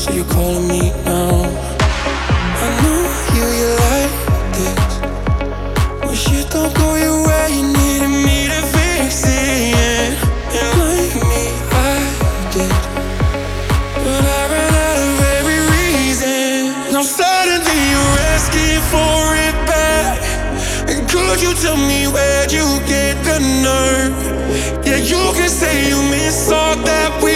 so you're calling me now. I knew you, you like this. Wish it don't go your way, you needed me to fix it. Yeah. And like me, I did. But I ran out of every reason. Now suddenly you're asking for it back. And could you tell me where'd you get the nerve? Yeah, you can say you miss all that we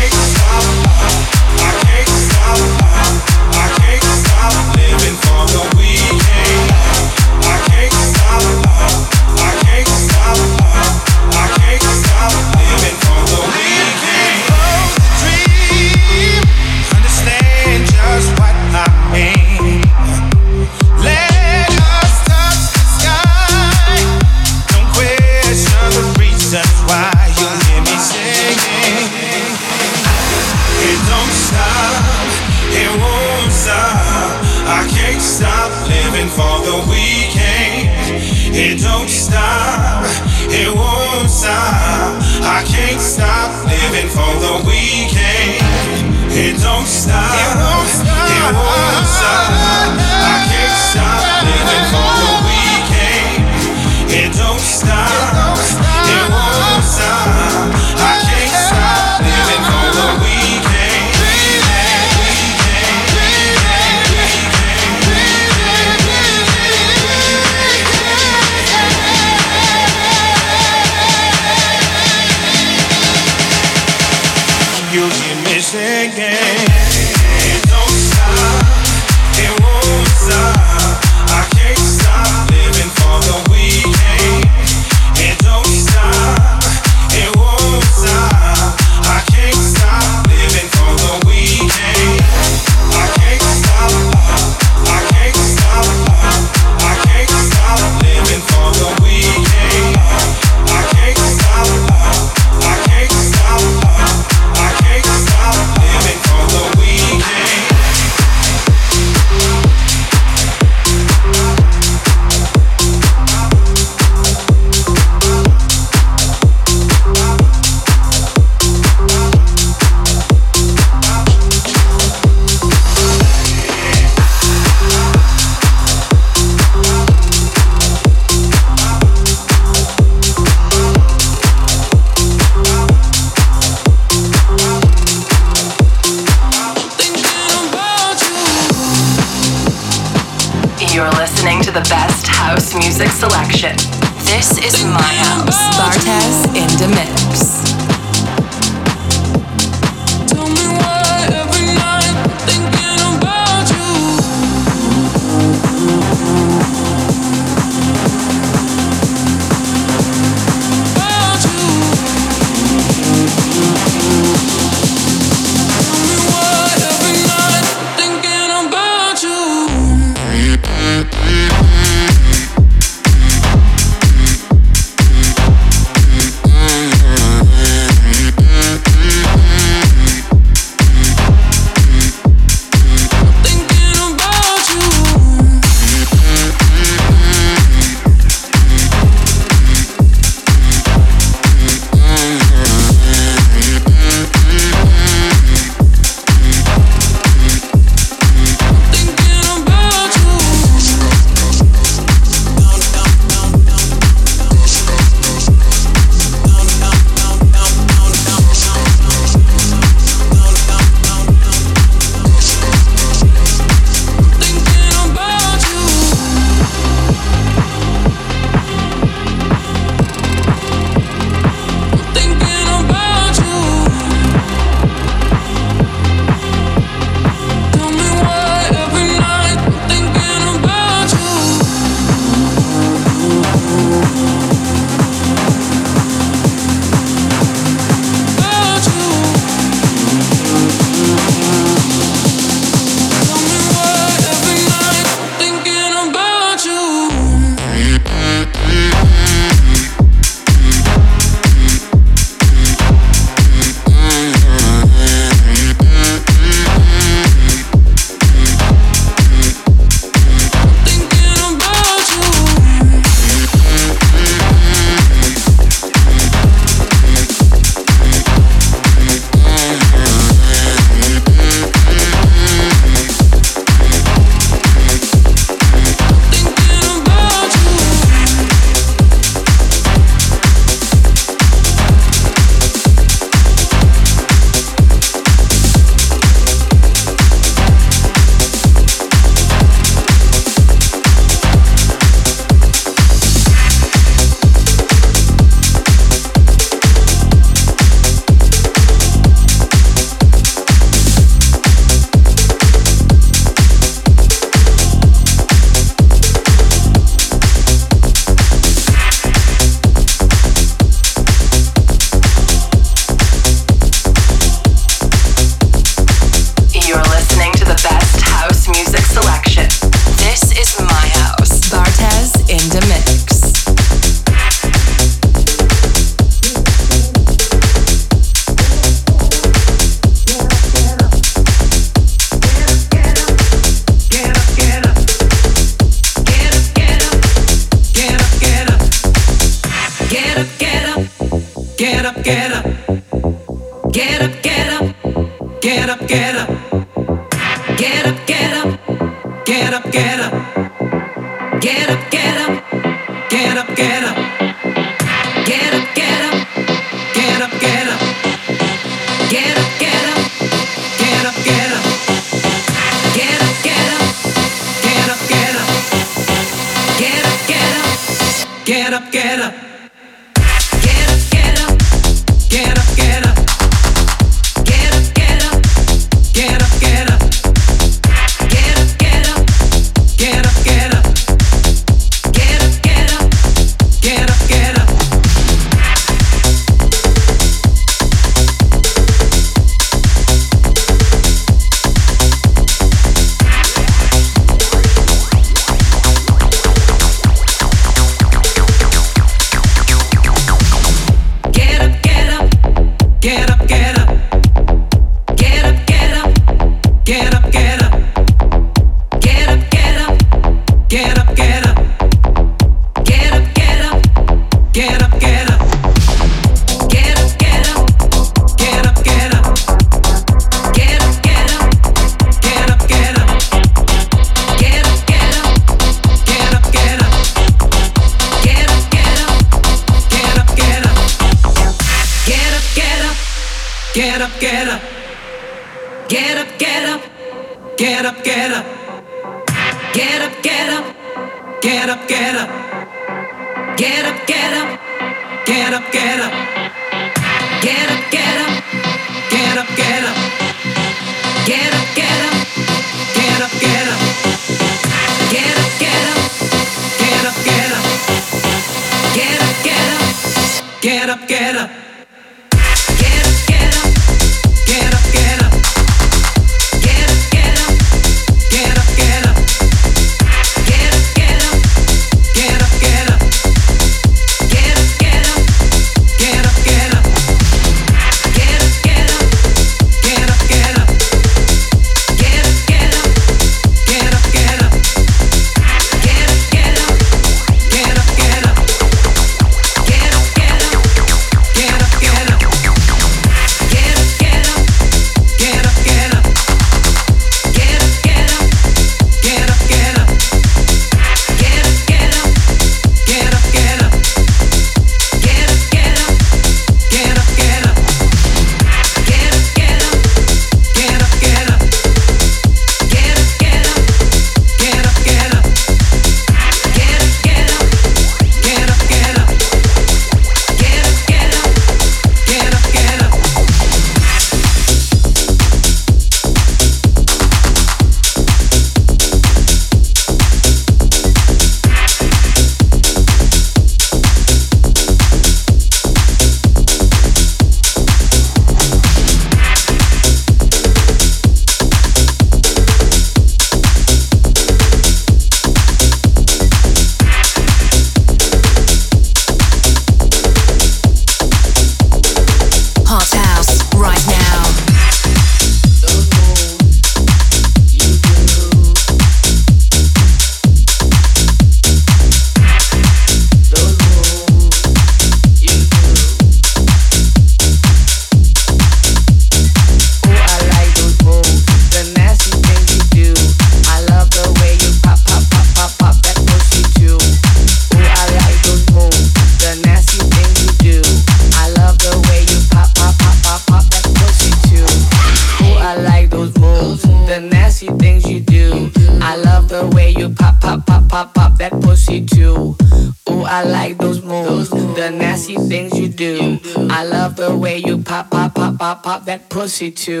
pussy too.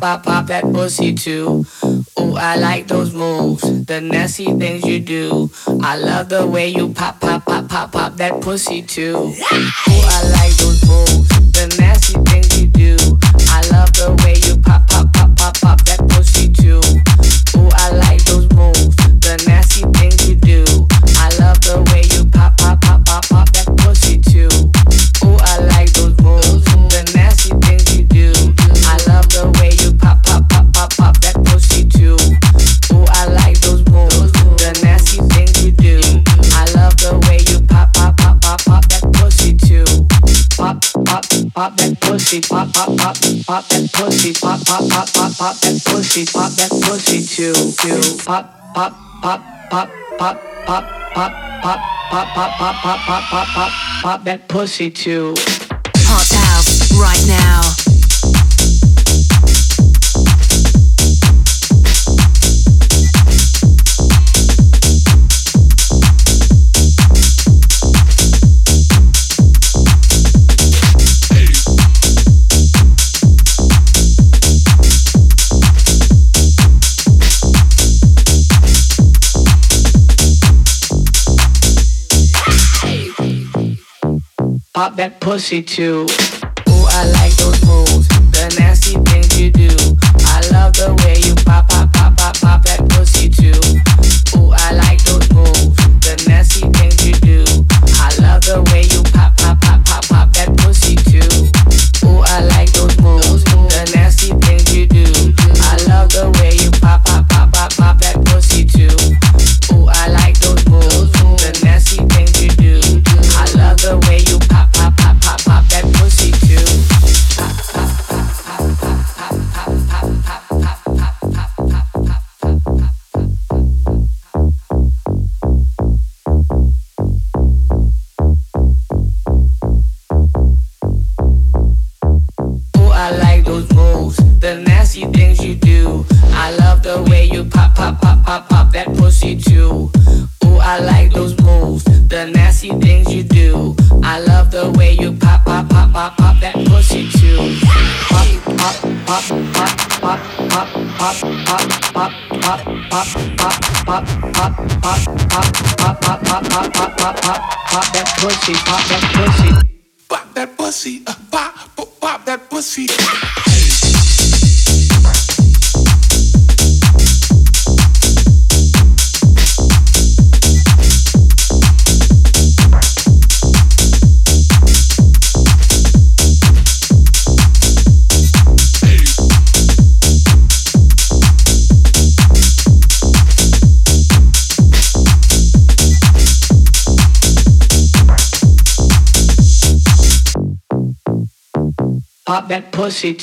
Pop, pop, that pussy too. Ooh, I like those moves, the nasty things you do. I love the way you pop, pop, pop, pop, pop that pussy too. Ooh, I like those moves, the nasty things you do. I love the way you pop, pussy, pop, pop, pop, pop that pussy, pop, pop, pop, pop, pop that pussy, pop that pussy too, too. Pop, pop, pop, pop, pop, pop, pop, pop, pop, pop, pop, pop, pop, pop, pop, pop that pussy too. Hot house right now. Pop that pussy too. Ooh, I like those moves, the nasty things you do. I love the way you pop, pop, pop, pop, pop that pussy too.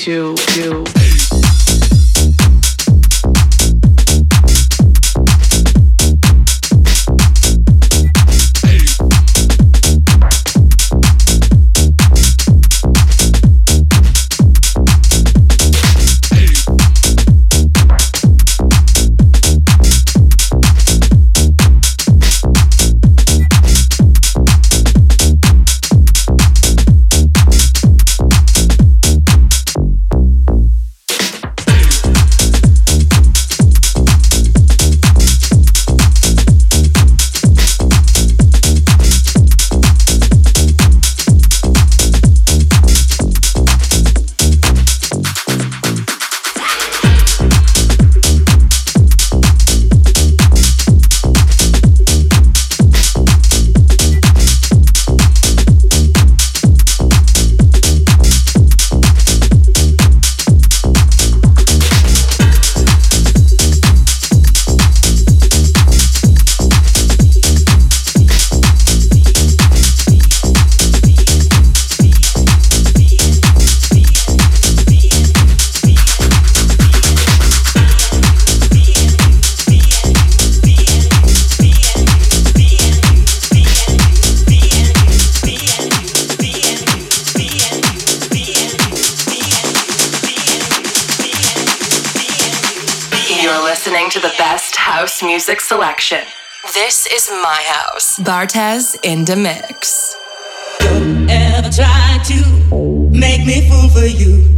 to is my house. Bartez in the mix. Don't ever try to Make me fool for you,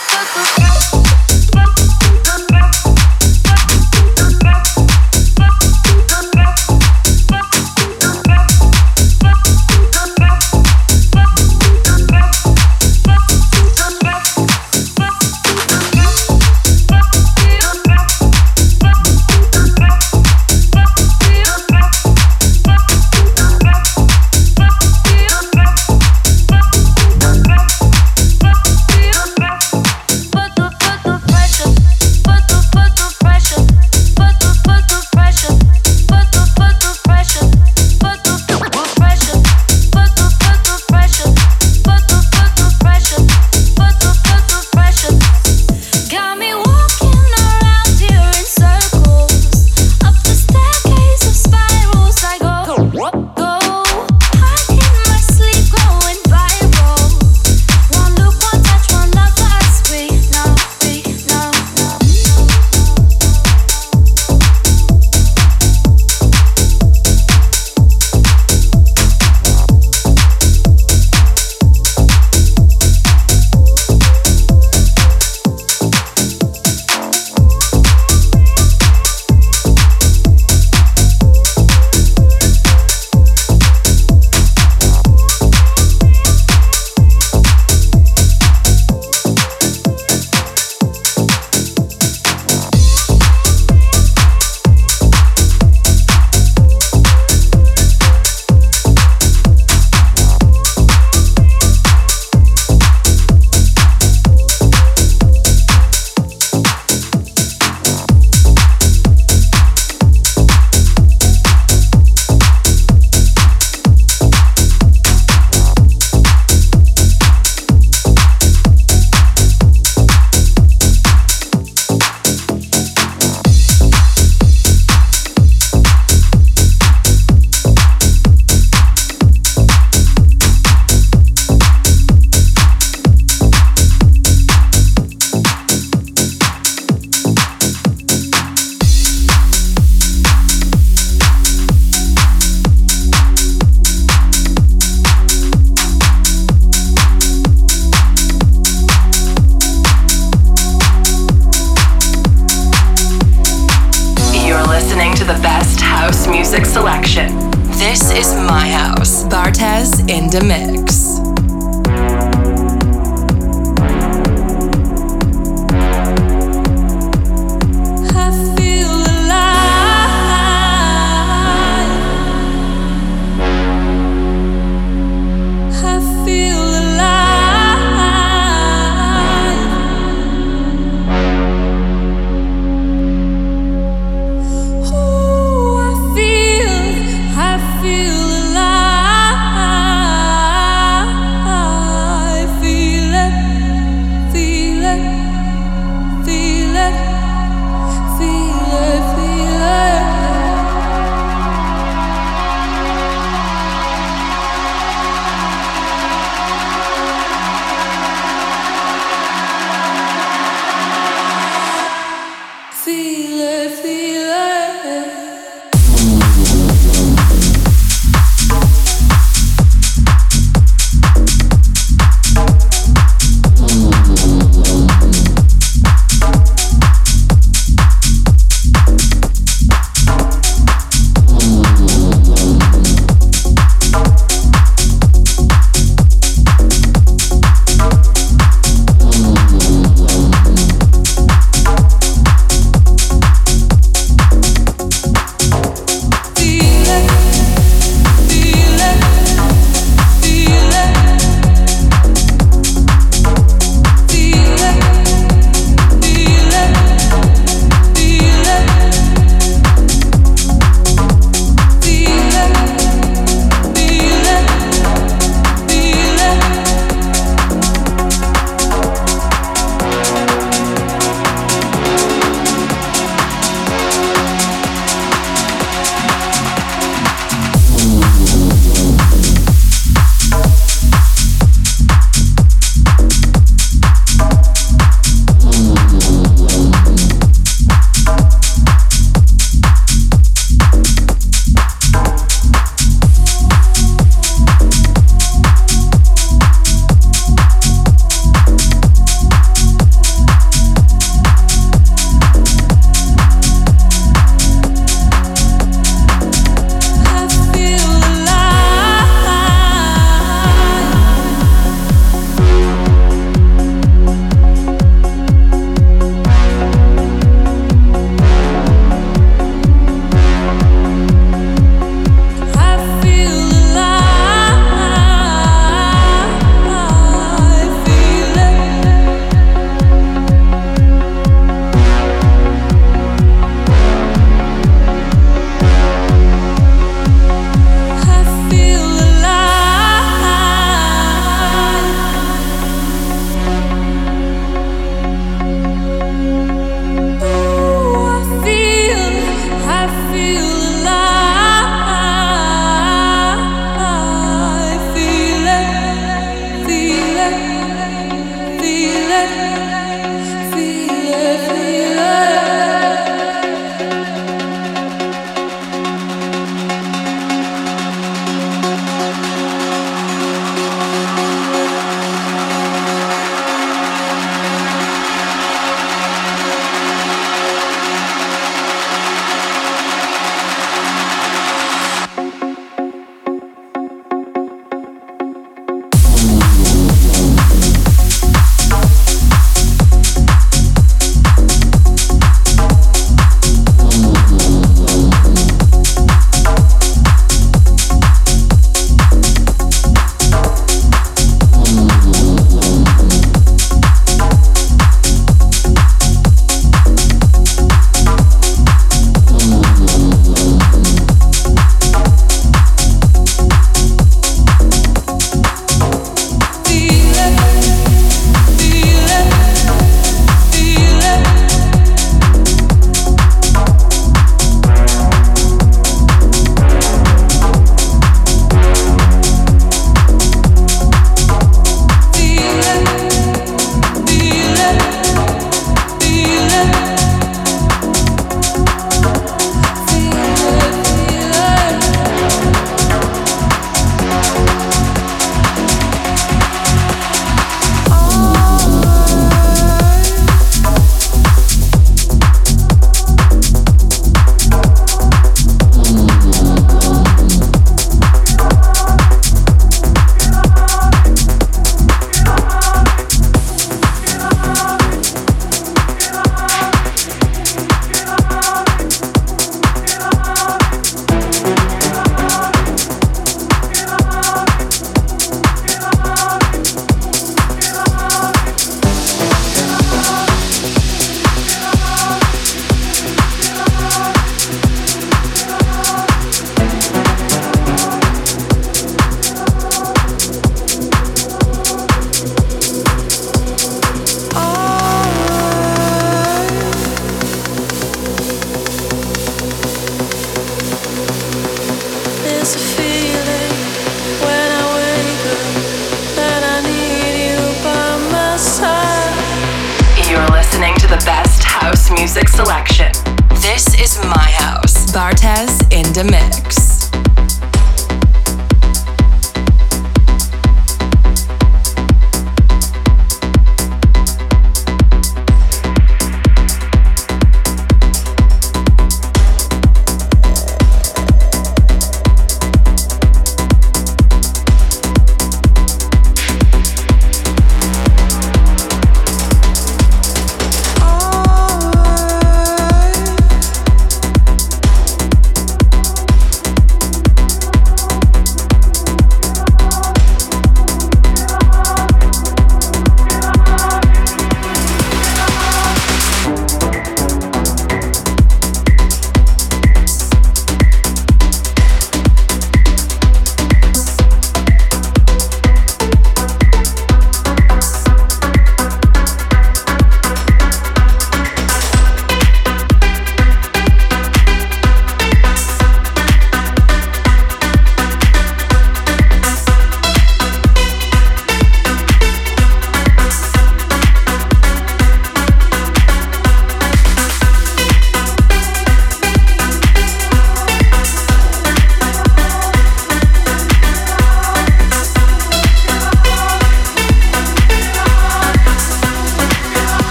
fuck, fuck, fuck.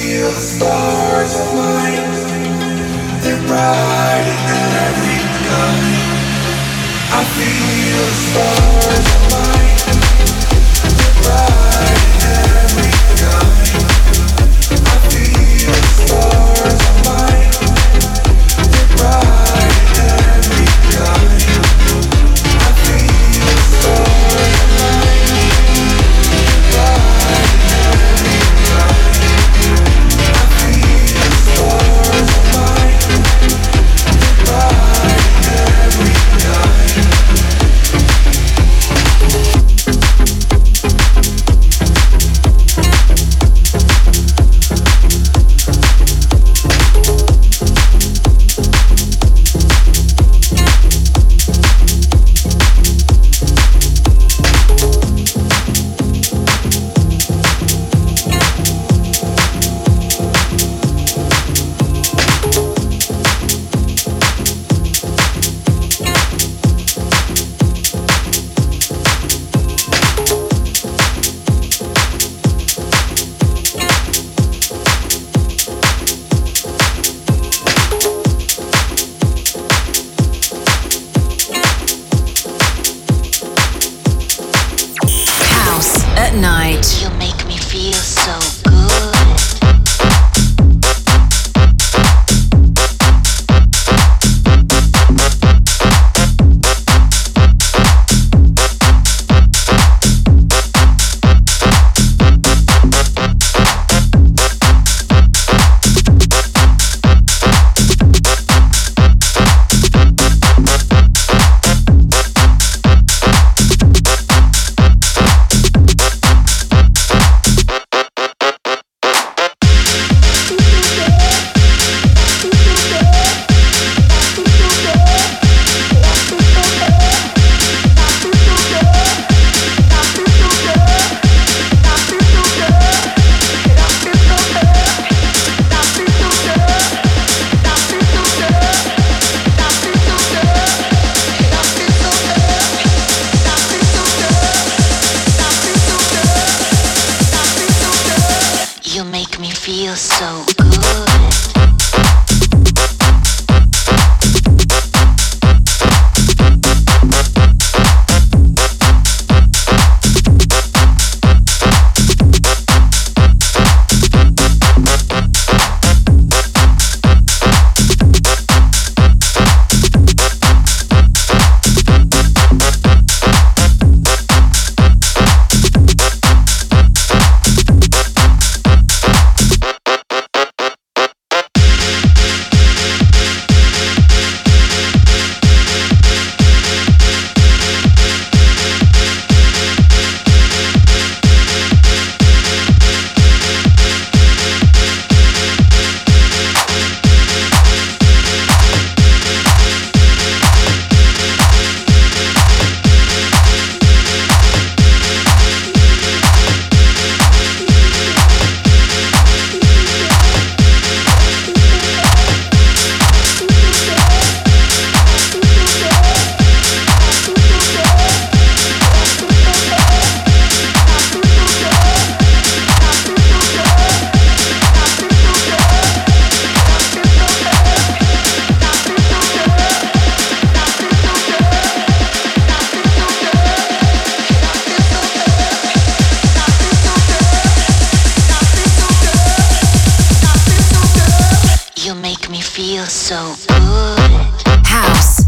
feel the stars align. They're bright in every kind. I feel the stars align.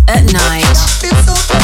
at night.